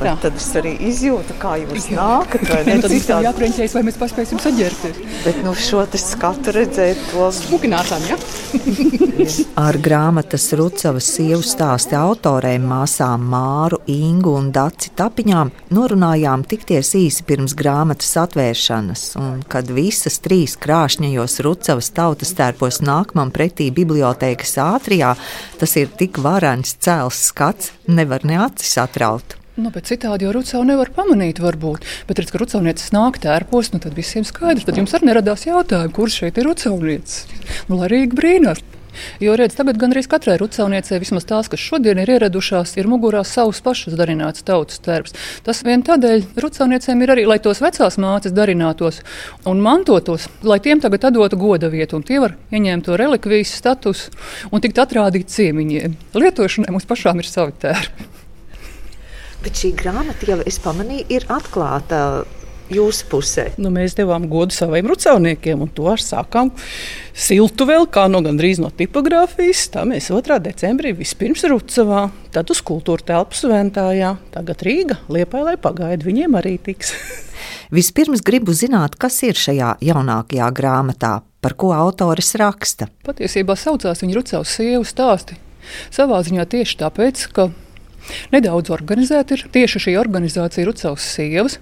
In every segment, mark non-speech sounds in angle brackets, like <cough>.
Nu, tad es arī izjūtu, kā jūs nākat. <laughs> Ne, tad mums ir jāprieņķējas, vai mēs paspēsim saģērties. Bet nu, šo skatu redzēt, to smukinājām. Ja? Ar grāmatas Rucavas sievu stāstu autoriem māsām Māru, Ingu un Daci Tapiņām norunājām tikties īsi pirms grāmatas atvēršanas. Un, kad visas trīs krāšņajos Rucavas tautas tērpos nāk man pretī bibliotēkas ātrijā, tas ir tik varants cēls skats, nevar ne acis atraut. Nu, bet citādi jau Rucānu nevar pamanīt, varbūt. Bet, redz, ka Rucānietis nāk tērpos, nu tad visiem skaidrs. Tad jums arī neradās jautājumi, kurš šeit ir Rucānietis. Nu, lai Rīga brīnās. Jo, redz, tagad gandrīz katrai rucāniecei, vismaz tās, kas šodien ir ieradušās, ir mugurā savs pašas darināts tautas tērps. Tas vien tādēļ rucāniecēm ir arī, lai tos vecās mātes darinātos un mantotos, lai tiem tagad dotu goda vietu, un tie var ieņemt to relikvijas statusu un tikt atrādīt ciemiņiem. Lietošanai mums pašām ir savi tērpi. Bet šī grāmata jau es pamanīju, ir atklāta jūsu pusē. Nu, mēs devām godu saviem rucauniekiem, un to sākām siltu vēl, kā no gandrīz no tipogrāfijas. Tā mēs 2. decembrī vispirms Rucavā, tad uz kultūra telpu Sventājā, tagad Rīga, Liepāja, lai pagaida, viņiem arī tiks. <laughs> Vispirms gribu zināt, kas ir šajā jaunākajā grāmatā, par ko autoris raksta. Patiesībā saucās viņa Rucavas sievu stāsti. Savā ziņā tieši tāpēc, ka Nedaudz organizēta ir tieši šī organizācija Rucavas sievas,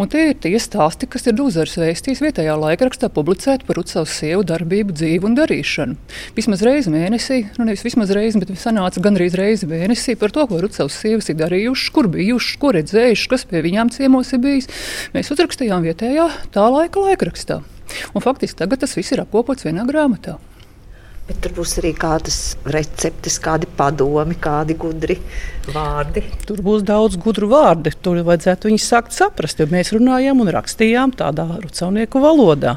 un tie ir tie stāsti, kas ir Dūzars vēstījis vietējā laikrakstā publicēti par Rucavas sievu darbību, dzīvi un darīšanu. Vismaz reizi mēnesī, nu nevis vismaz reizi, bet sanāca gandrīz reizi mēnesī par to, ko Rucavas sievas ir darījušas, kur bijušas, ko redzējušas, kas pie viņām ciemos ir bijis. Mēs uzrakstījām vietējā tā laika laikrakstā. Un faktiski tagad tas viss ir apkopots vienā grāmatā. Bet tur būs arī kādas receptes, kādi padomi, kādi gudri vārdi. Tur būs daudz gudru vārdu. Tur vajadzētu viņus sākt saprast, jo mēs runājām un rakstījām tādā rucaunieku valodā.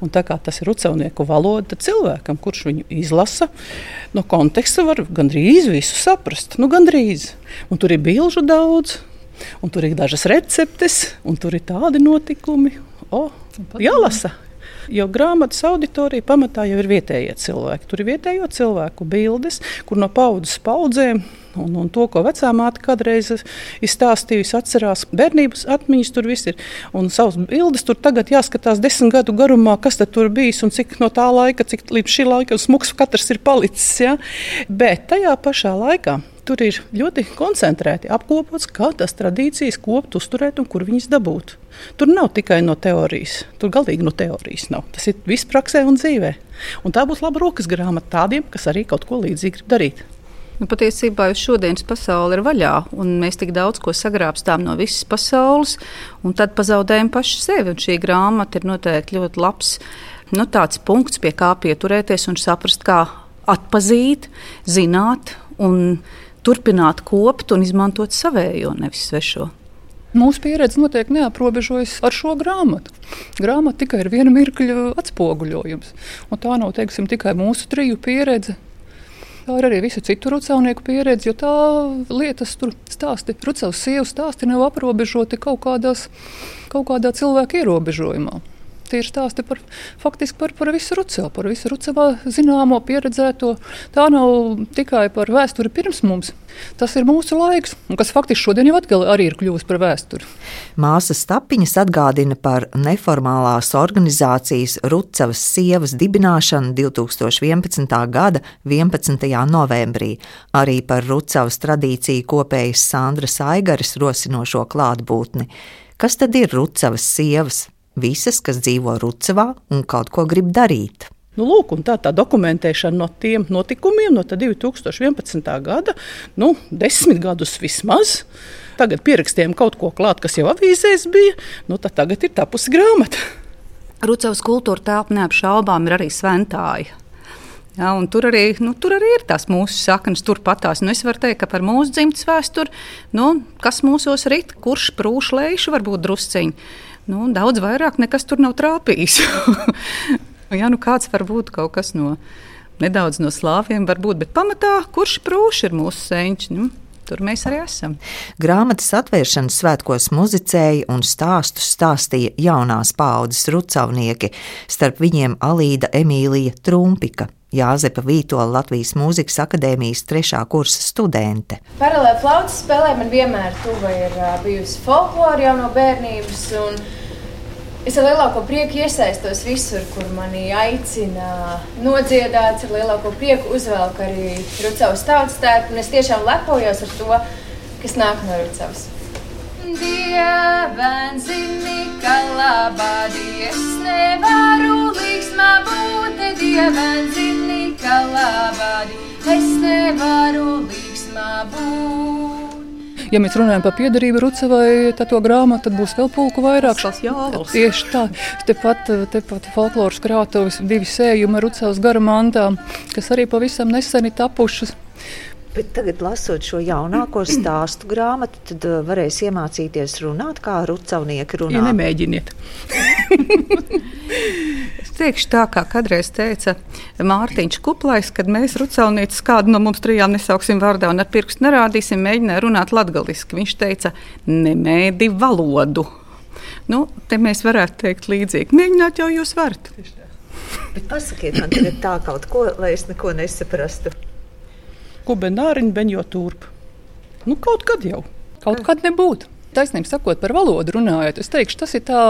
Un tā kā tas ir rucaunieku valoda, tad cilvēkam, kurš viņu izlasa, no konteksta var gandrīz visu saprast. Nu, gandrīz. Un tur ir bilžu daudz, un tur ir dažas receptes, un tur ir tādi notikumi. O, jālasa, Jo grāmatas auditorija pamatā jau ir vietējie cilvēki. Tur ir vietējo cilvēku bildes, kur no paudzes paudzēm un, un to, ko vecāmāte kādreiz ir stāstījusi, atcerās bērnības atmiņas. Tur viss ir. Un savas bildes tur tagad jāskatās desmit gadu garumā, kas tur bijis un cik no tā laika, cik līdz šī laika smūgs katrs ir palicis. Ja? Bet tajā pašā laikā tur ir ļoti koncentrēti apkopots, kā tās tradīcijas kopt, uzturēt un kur viņas dabūt. Tur nav tikai no teorijas, tur galīgi no teorijas nav. Tas ir viss praksē un dzīvē. Un tā būs laba rokas grāmata tādiem, kas arī kaut ko līdzīgu grib darīt. Nu, patiesībā jau šodienas pasaule ir vaļā, un mēs tik daudz ko sagrābstām no visas pasaules, un tad pazaudējam paši sevi. Un šī grāmata ir noteikti ļoti labs nu, punkts, pie kā pieturēties un saprast, kā atpazīt, zināt un turpināt kopt un izmantot savējo, nevis svešo. Mūsu pieredze noteikti neaprobežojas ar šo grāmatu. Grāmata tikai ir viena mirkļa atspoguļojums. Un tā nav teiksim, tikai mūsu triju pieredze. Tā ir arī visu citu rucaunieku pieredze, jo tā lietas tur stāsti, rucavas sievas stāsti nav aprobežoti kaut, kādās, kaut kādā cilvēka ierobežojumā. Tie ir stāsti par, faktiski par, par visu Rucavu, par visu Rucavā zināmo, pieredzēto. Tā nav tikai par vēsturi pirms mums. Tas ir mūsu laiks, kas faktiski šodien jau arī ir kļuvis par vēsturi. Māsas tapiņas atgādina par neformālās organizācijas Rucavas sievas dibināšanu 2011. gada 11. novembrī, arī par Rucavas tradīciju kopējas Sandras Aigaras rosinošo klātbūtni. Kas tad ir Rucavas sievas? Visas, kas dzīvo Rucavā un kaut ko grib darīt. Nu, lūk, tā, tā dokumentēšana no tiem notikumiem no 2011. gada, nu, desmit gadus vismaz. Tagad pierakstījām kaut ko klāt, kas jau avīzēs bija, nu, tad tagad ir tapusi grāmata. Rucavas kultūra telpa neapšaubām ir arī sventāja. Ja, tur, arī, nu, tur arī ir tās mūsu saknes, turpatās. Nu, es varu teikt, ka par mūsu dzimtes vēsturi, nu, kas mūsos rit, kurš prūšlējuši, varbūt drusciņi nu, daudz vairāk nekas tur nav trāpījis. <laughs> Jā, nu kāds var būt kaut kas no nedaudz no slāviem, varbūt, bet pamatā kurš prūši ir mūsu senči. Nu, Tur mēs arī esam. Grāmatas atvēršanas svētkos muzicēja un stāstus stāstīja jaunās paaudzes rucavnieki, starp viņiem Alīda Emīlija Trumpika. Jāzepa Vītola Latvijas Mūzikas akadēmijas trešā kursa studente. Paralēli flautas spēlē man vienmēr tuva ir bijusi folklora jau no bērnības. Es ar lielāko prieku iesaistos visur, kur mani aicina nodziedāt, ar lielāko prieku uzvelku arī Rucavas tautas tērpu. Es tiešām lepojos ar to, kas nāk no Rucavas. Dievens zini, ka labādi es nevaru līksmā būt. Dievens zini, ka labādi es nevaru līksmā būt. Ja mēs runājam par piedarību Rucavai, tad to grāmatu būs vēl pulku vairāk. Tas jāvals. Tieši tā. Tepat, tepat folkloras krātuves divi sējumi ar Rucavas garamantām, kas arī pavisam nesen ir tapušas. Bet tagad, lasot šo jaunāko stāstu grāmatu, tad uh, varēs iemācīties runāt, kā rucavnieki runā. Ja nemēģiniet. <laughs> es teikšu tā, kā kādreiz teica Mārtiņš Kuplais, kad mēs rucavniecis kādu no mums trijām nesauksim vārdā un ar pirkstu nerādīsim, mēģināja runāt latgaliski. Viņš teica, nemēdi valodu. Nu, te mēs varētu teikt līdzīgi. Mēģināt jau jūs varat. Bet pasakiet man tagad tā kaut ko, lai es neko nesaprastu ko benāriņi beņo turp. Nu, kaut kad jau, kaut kad nebūtu taisnība sakot, par valodu runājot, es teikšu, tas ir tā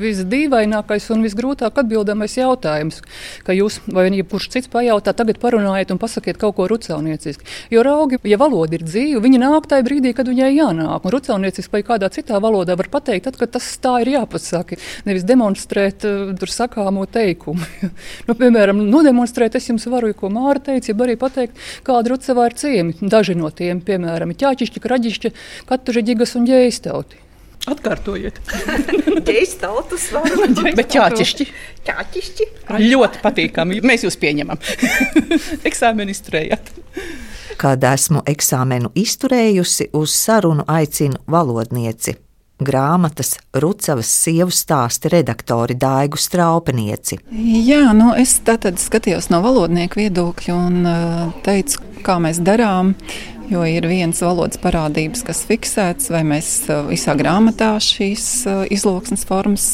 visdīvainākais un visgrūtāk atbildamais jautājums. Ka jūs vai jebkurš cits pajautā, tagad parunājiet un pasakiet kaut ko rucaunieciski. Jo raugi, ja valoda ir dzīva, viņi nāk tajā brīdī, kad viņai jānāk. Un rucaunieciski vai kādā citā valodā var pateikt, tad, kad tas tā ir jāpasaka. Nevis demonstrēt uh, tur sakāmo teikumu. <laughs> nu, piemēram, nodemonstrēt, es jums varu, ko Māra teica, ja arī pateikt, kāda rucavā ir ciemi. Daži no tiem, piemēram, ķāķišķi, kraģišķi, katuži, ģigas un ģēsteli tauti. Atkārtojiet. <laughs> Ģejas tautas varu. <laughs> Bet ķāķišķi. Ķāķišķi. Ļoti patīkami. Mēs jūs pieņemam. <laughs> Eksāmenu izturējāt. Kad esmu eksāmenu izturējusi, uz sarunu aicinu valodnieci. Grāmatas Rucavas sievu stāsta redaktori Daigu Straupenieci. Jā, nu es tātad skatījos no valodnieku viedokļa un teicu, kā mēs darām. Jo ir viens valodas parādības, kas fiksēts, vai mēs visā grāmatā šīs izloksnes formas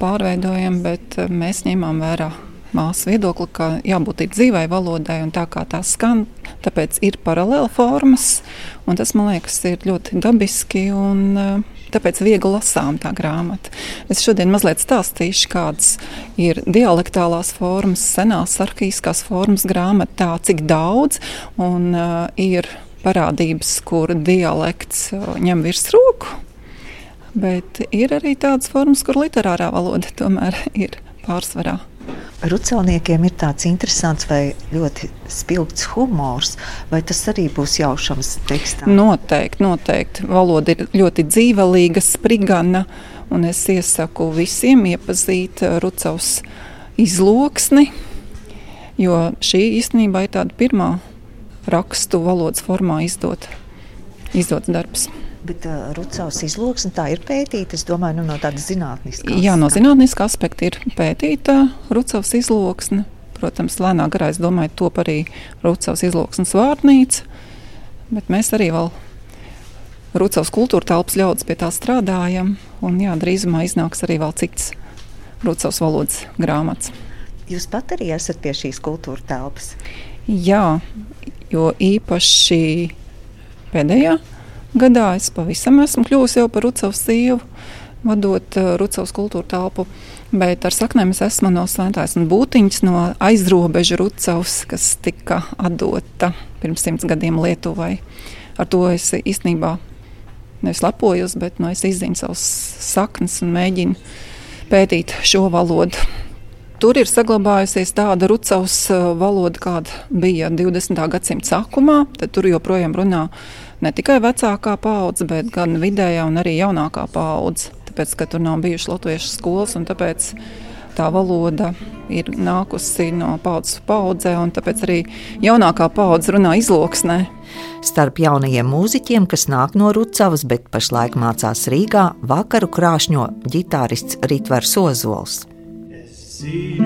pārveidojam, bet mēs ņemam vērā māsas viedokli, ka jābūt dzīvai valodai un tā kā tā skan. Tāpēc ir paralēla formas, tas man liekas ir ļoti dabiski. Un, Tāpēc viegli lasām tā grāmata. Es šodien mazliet stāstīšu, kādas ir dialektālās formas, senās arhīskās formas grāmatā, cik daudz un uh, ir parādības, kur dialekts ņem virsroku, bet ir arī tādas formas, kur literārā valoda tomēr <laughs> ir pārsvarā. Rucauniekiem ir tāds interesants vai ļoti spilgts humors, vai tas arī būs jaušams tekstā? Noteikti, noteikti. Valoda ir ļoti dzīvelīga, sprigana, un es iesaku visiem iepazīt Rucavas izloksni, jo šī īstenībā ir tāda pirmā rakstu valodas formā izdot, izdots darbs. Bet uh, Rucavas izloksne tā ir pētīta, es domāju, nu, no tādas zinātniskas. Jā, no zinātniska aspekta ir pētīta Rucavas izloksne. Protams, lēnā garā, es domāju, top arī Rucavas izloksnes vārnīca, bet mēs arī vēl Rucavas kultūra telpas ļaudis pie tā strādājam, un jā, drīzumā iznāks arī vēl cits Rucavas valodas grāmatas. Jūs pat arī esat pie šīs kultūra telpas? Jā, jo īpaši pēdējā gadā es pavisam esmu kļuvusi jau par Rucavas sievu, vadot uh, Rucavas kultūra telpu. Bet ar saknēm es esmu no Svētās Būtiņas, no aizrobeža Rucavas, kas tika atdota pirms simts gadiem Lietuvai. Ar to es īstenībā nevis lepojos, bet no nu, es izzinu savas saknes un mēģinu pētīt šo valodu. Tur ir saglabājusies tāda rucavas uh, valoda, kāda bija 20. gadsimta sākumā. Tur joprojām runā ne tikai vecākā paudze, bet gan vidējā un arī jaunākā paudze. Tāpēc, ka tur nav bijušas latviešu skolas, un tāpēc tā valoda ir nākusi no paudzes paudzē, un tāpēc arī jaunākā paudze runā izloksnē. Starp jaunajiem mūziķiem, kas nāk no Rucavas, bet pašlaik mācās Rīgā, vakaru krāšņo ģitārists Ritvers Ozols. See.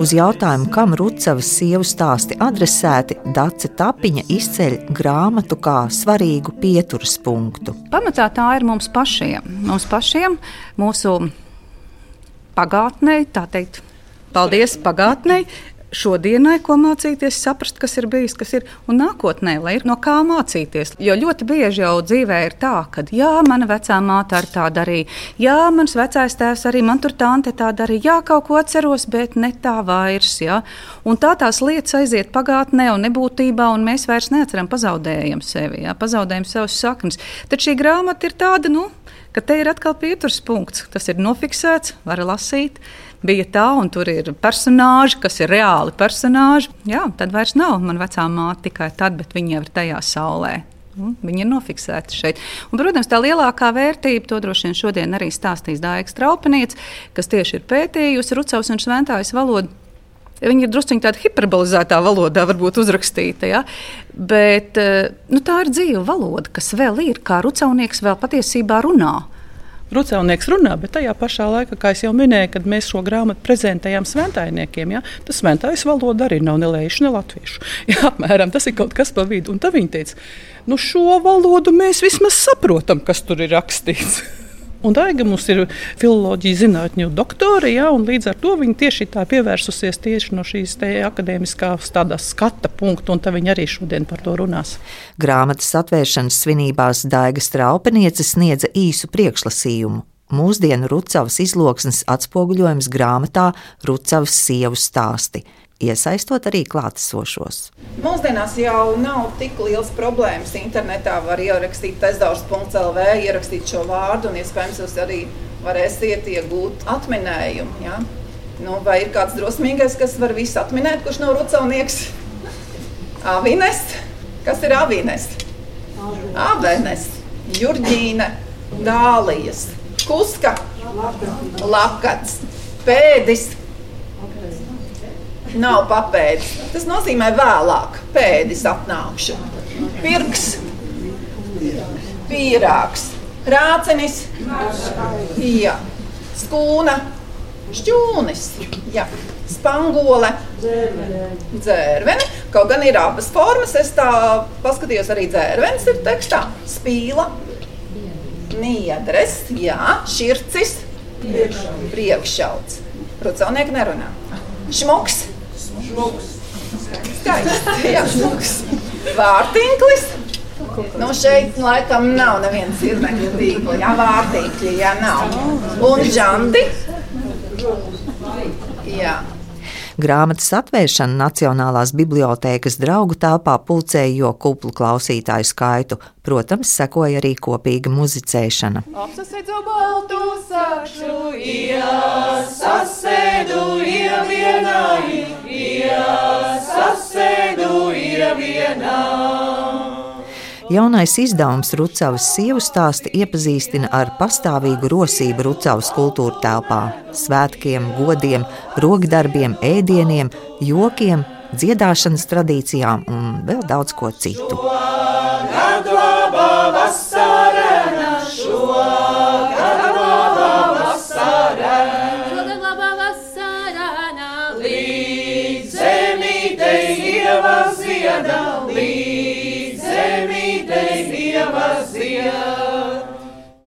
Uz jautājumu, kam Rucavas sievu stāsti adresēti, Dace Tapiņa izceļ grāmatu kā svarīgu pieturas punktu. Pamatā tā ir mums pašiem. Mums pašiem, mūsu pagātnē, tā teikt, paldies pagātnē, šodienai, ko mācīties, saprast, kas ir bijis, kas ir, un nākotnē, lai ir no kā mācīties. Jo ļoti bieži jau dzīvē ir tā, ka, jā, mana vecā māte ar tā darīja, jā, mans vecais tēvs arī man tur tante tā darīja, jā, kaut ko atceros, bet ne tā vairs. Jā. Un tā tās lietas aiziet pagātnē un nebūtībā, un mēs vairs neatceram, pazaudējam sevi, jā, pazaudējam savus saknes. Tad šī grāmata ir tāda, nu, ka te ir atkal pieturas punkts, tas ir nofiksēts, var lasīt bija tā, un tur ir personāži, kas ir reāli personāži. Jā, tad vairs nav man vecā māte tikai tad, bet viņa jau ir tajā saulē. Viņi ir nofiksēti šeit. Un, protams, tā lielākā vērtība, to droši vien šodien arī stāstīs Dārgs Traupanietis, kas tieši ir pētījusi Rucavas un Šventājas valodu. Viņa ir druskuļi tādā hiperbolizētā valodā, varbūt uzrakstīta. Ja? Bet eh, nu, tā ir dzīva valoda, kas vēl ir, kā rucaunieks vēl patiesībā runā. Rucēlnieks runā, bet tajā pašā laikā, kā jau minēju, kad mēs šo grāmatu prezentējām sventainiekiem, ja, tas sventais valoda arī nav ne lēšu, ne latviešu. <laughs> Jā, apmēram tas ir kaut kas pa vidu. Un tad viņi teica, nu šo valodu mēs vismaz saprotam, kas tur ir rakstīts. <laughs> Un Daiga mums ir filozofijas zinātņu doktore, ja, un līdz ar to viņa tieši tā pievērsusies tieši no šīs akadēmiskās skata punkta, un viņa arī šodien par to runās. Grāmatas atvēršanas svinībās Daiga Straupenieca sniedza īsu priekšlasījumu. Mūsdienu Rucavas izloksnes atspoguļojums grāmatā Rucavas sievu stāsti iesaistot arī klātesošos. Mūsdienās jau nav tik liels problēmas. Internetā var ierakstīt testdors.lv, ierakstīt šo vārdu, un iespējams jūs arī varēsiet iegūt atminējumu. Ja? Nu, vai ir kāds drosmīgais, kas var visu atminēt, kurš nav rucaunieks? Avines. Kas ir avines? Avenes, Jurģīne, Dālijas, Kuska, Lakats, Pēdis, nav papēdis. Tas nozīmē vēlāk, pēdis atnākšu. Pirks, pīrāgs, rācenis, jā, skūna, šķūnis, jā, spangole, dzērvene. Kaut gan ir abas formas, es tā paskatījos arī dzērvenes ir tekstā. Spīla, niedres, jā, šircis, priekšauts. Rucaunieki nerunā. Šmuks, Skaisti. Jā, šmuks. Vārtinklis. Nu, šeit laikam nav nevienas sirnekļa tīkla. Jā, vārtīkļi, jā, nav. Un žanti. Jā. Grāmatas atvēršana Nacionālās bibliotēkas draugu telpā pulcēja jo kuplu klausītāju skaitu. Protams, sekoja arī kopīga muzicēšana. Apsasēdzu baltu sakšu, jā, sasēdu ievienai, jā, sasēdu ievienai. Jaunais izdevums Rucavas sievu stāsti iepazīstina ar pastāvīgu rosību Rucavas kultūra telpā, svētkiem, godiem, rokdarbiem, ēdieniem, jokiem, dziedāšanas tradīcijām un vēl daudz ko citu.